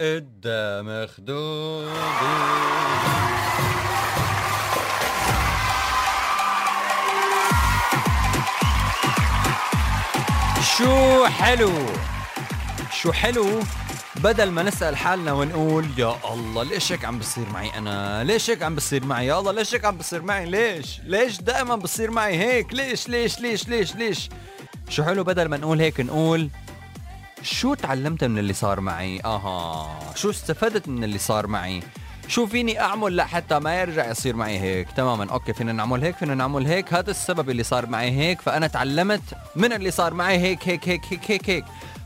قدام خدودي شو حلو؟ شو حلو؟ بدل ما نسأل حالنا ونقول يا الله ليش هيك عم بصير معي أنا؟ ليش هيك عم بصير معي؟ يا الله ليش هيك عم بصير معي؟ ليش؟ ليش دائما بصير معي هيك؟ ليش ليش ليش ليش ليش؟ شو حلو؟ بدل ما نقول هيك نقول شو تعلمت من اللي صار معي؟ أها. شو استفدت من اللي صار معي؟ شو فيني أعمل؟ لحتى ما يرجع يصير معي هيك تماما. okay فينا نعمل هيك فينا نعمل هيك. هذا السبب اللي صار معي هيك فأنا تعلمت من اللي صار معي هيك هيك هيك هيك هيك, هيك.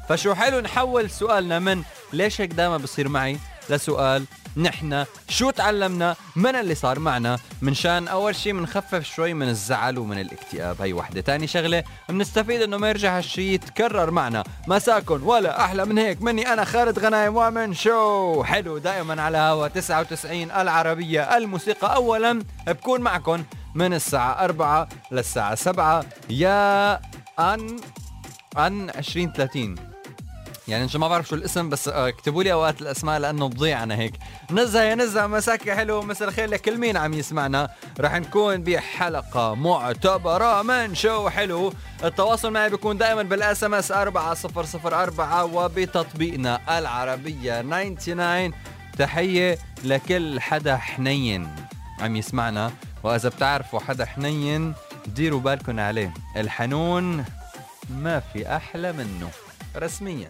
فشو حلو نحول سؤالنا من ليش هيك دائما بصير معي لسؤال نحن شو تعلمنا؟ من اللي صار معنا؟ منشان أول شيء بنخفف شوي من الزعل ومن الاكتئاب. هي وحدة. تاني شغلة بنستفيد إنه ما يرجع هالشيء يتكرر معنا. مساكن ولا أحلى من هيك. مني أنا خالد غنايم ومن شو؟ حلو. دائما على هوا 99 العربية الموسيقى. اولا بكون معكم من الساعة 4 للساعة 7 يا ان أن 20 30 يعني انت ما بعرف شو الاسم بس آه، اكتبوا لي أوقات الأسماء لأنه بضيع أنا هيك. نزه يا نزه مساكي حلو مساء الخير لكل مين عم يسمعنا. رح نكون بحلقة معتبرة من شو حلو. التواصل معي بيكون دائما بال SMS 4004 وبتطبيقنا العربية 99 تحية لكل حدا حنين عم يسمعنا. وإذا بتعرفوا حدا حنين ديروا بالكم عليه. الحنون ما في أحلى منه رسميا.